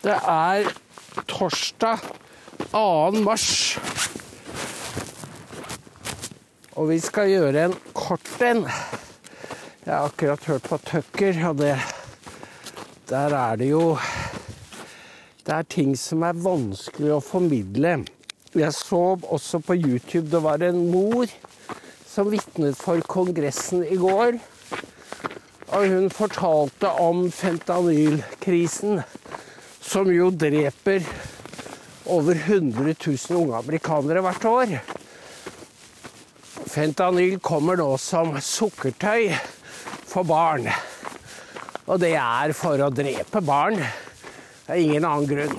Det er torsdag 2. mars. Og vi skal gjøre en kort en. Jeg har akkurat hørt på Tucker, og det Der er det jo Det er ting som er vanskelig å formidle. Jeg så også på YouTube det var en mor som vitnet for Kongressen i går. Og hun fortalte om fentanylkrisen, som jo dreper over 100 000 unge amerikanere hvert år. Fentanyl kommer nå som sukkertøy for barn. Og det er for å drepe barn. Det er ingen annen grunn.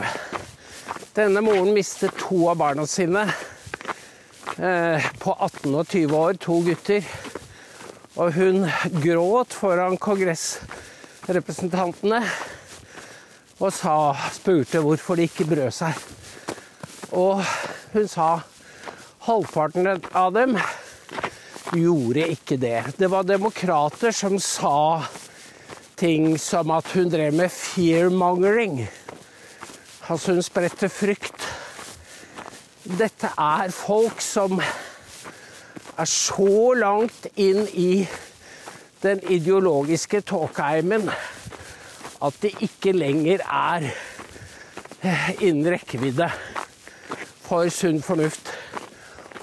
Denne moren mistet to av barna sine eh, på 18 og 20 år, to gutter. Og hun gråt foran kongressrepresentantene og sa, spurte hvorfor de ikke brød seg. Og hun sa halvparten av dem gjorde ikke det. Det var demokrater som sa ting som at hun drev med fear-mongering. Altså hun spredte frykt. Dette er folk som er så langt inn i den ideologiske tåkeheimen at det ikke lenger er innen rekkevidde for sunn fornuft.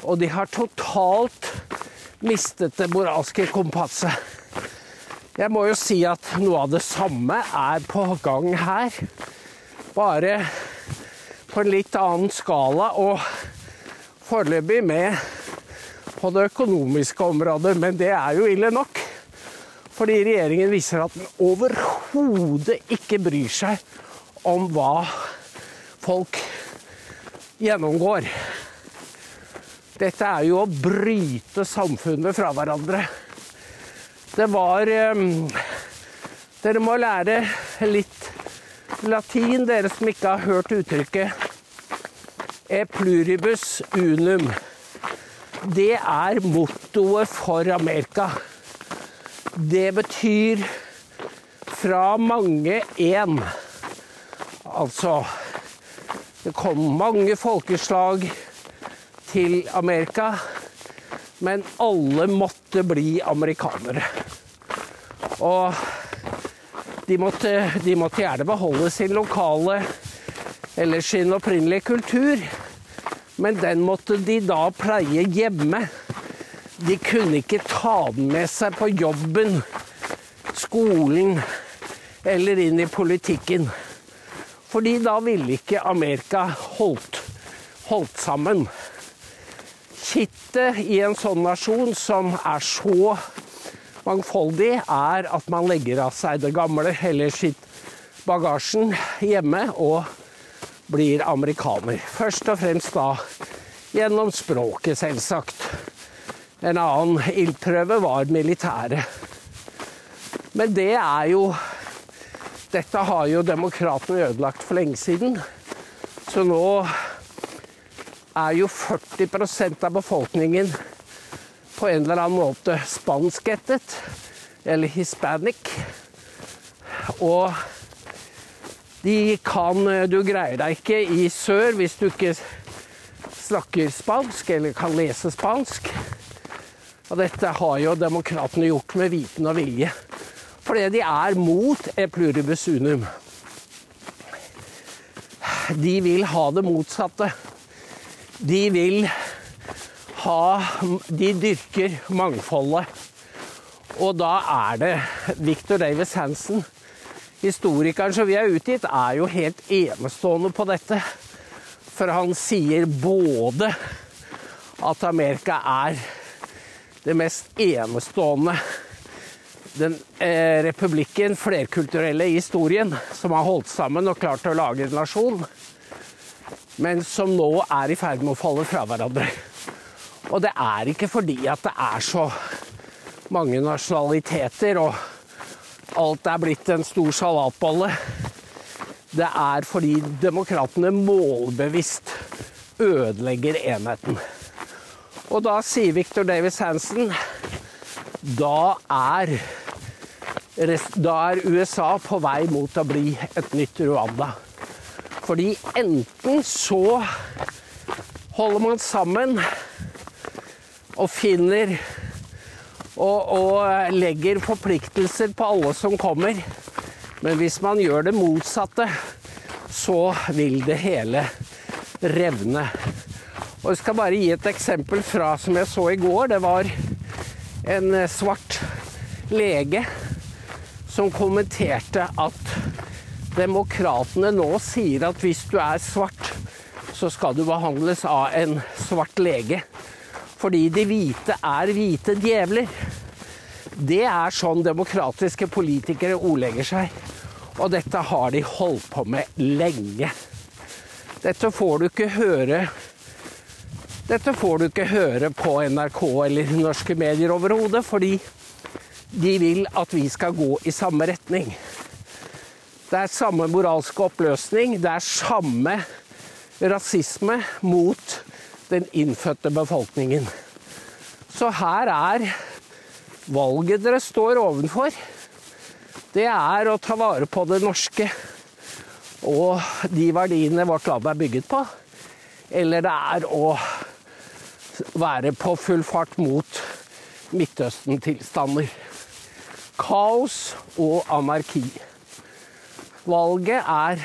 Og de har totalt mistet det moralske kompasset. Jeg må jo si at noe av det samme er på gang her. Bare på en litt annen skala og foreløpig med på det økonomiske området, men det er jo ille nok. Fordi regjeringen viser at den overhodet ikke bryr seg om hva folk gjennomgår. Dette er jo å bryte samfunnet fra hverandre. Det var Dere må lære litt latin, dere som ikke har hørt uttrykket e pluribus unum det er mottoet for Amerika. Det betyr fra mange én. Altså Det kom mange folkeslag til Amerika, men alle måtte bli amerikanere. Og de måtte, de måtte gjerne beholde sin lokale eller sin opprinnelige kultur. Men den måtte de da pleie hjemme. De kunne ikke ta den med seg på jobben, skolen eller inn i politikken. Fordi da ville ikke Amerika holdt, holdt sammen. Kittet i en sånn nasjon som er så mangfoldig, er at man legger av seg det gamle eller sitt bagasjen hjemme og blir amerikaner. Først og fremst da gjennom språket, selvsagt. En annen ildprøve var militæret. Men det er jo Dette har jo demokratene ødelagt for lenge siden. Så nå er jo 40% av befolkningen på en eller annen måte spanskættet, eller hispanic. Og de kan Du greier deg ikke i sør hvis du ikke snakker spansk eller kan lese spansk. Og dette har jo demokratene gjort med viten og vilje. Fordi de er mot e pluribus unum. De vil ha det motsatte. De vil ha De dyrker mangfoldet. Og da er det Victor Davis Hansen historikeren som vi har utgitt, er jo helt enestående på dette. For han sier både at Amerika er det mest enestående den eh, republikken, flerkulturelle i historien, som har holdt sammen og klart å lage en nasjon, men som nå er i ferd med å falle fra hverandre. Og det er ikke fordi at det er så mange nasjonaliteter og alt er blitt en stor salatbolle. Det er fordi demokratene målbevisst ødelegger enheten. Og da sier Victor Davis Hansen da er, da er USA på vei mot å bli et nytt Rwanda. Fordi enten så holder man sammen og finner og, og, legger forpliktelser på alle som kommer. Men hvis man gjør det motsatte, så vil det hele revne. Og Jeg skal bare gi et eksempel fra som jeg så i går. Det var en svart lege som kommenterte at demokratene nå sier at hvis du er svart, så skal du behandles av en svart lege. Fordi de hvite er hvite djevler. Det er sånn demokratiske politikere ordlegger seg. Og dette har de holdt på med lenge. Dette får du ikke høre Dette får du ikke høre på NRK eller norske medier overhodet, fordi de vil at vi skal gå i samme retning. Det er samme moralske oppløsning. Det er samme rasisme mot den innfødte befolkningen. Så her er valget dere står ovenfor. Det er å ta vare på det norske og de verdiene vårt land er bygget på. Eller det er å være på full fart mot Midtøsten-tilstander. Kaos og anarki valget er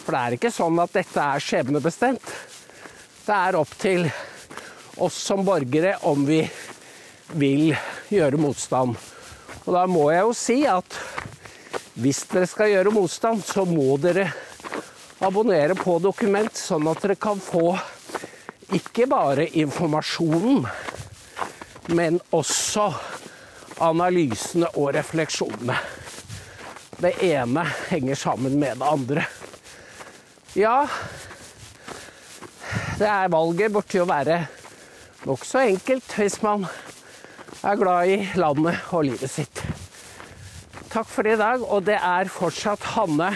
For det er ikke sånn at dette er skjebnebestemt. Det er opp til oss som borgere om vi vil gjøre motstand. Og da må jeg jo si at hvis dere skal gjøre motstand, så må dere abonnere på dokument, sånn at dere kan få ikke bare informasjonen, men også analysene og refleksjonene. Det ene henger sammen med det andre. Ja, det er valget borti å være nokså enkelt hvis man er glad i landet og livet sitt. Takk for i dag, og det er fortsatt Hanne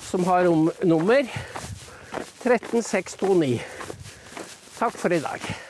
som har nummer 13629. Takk for i dag.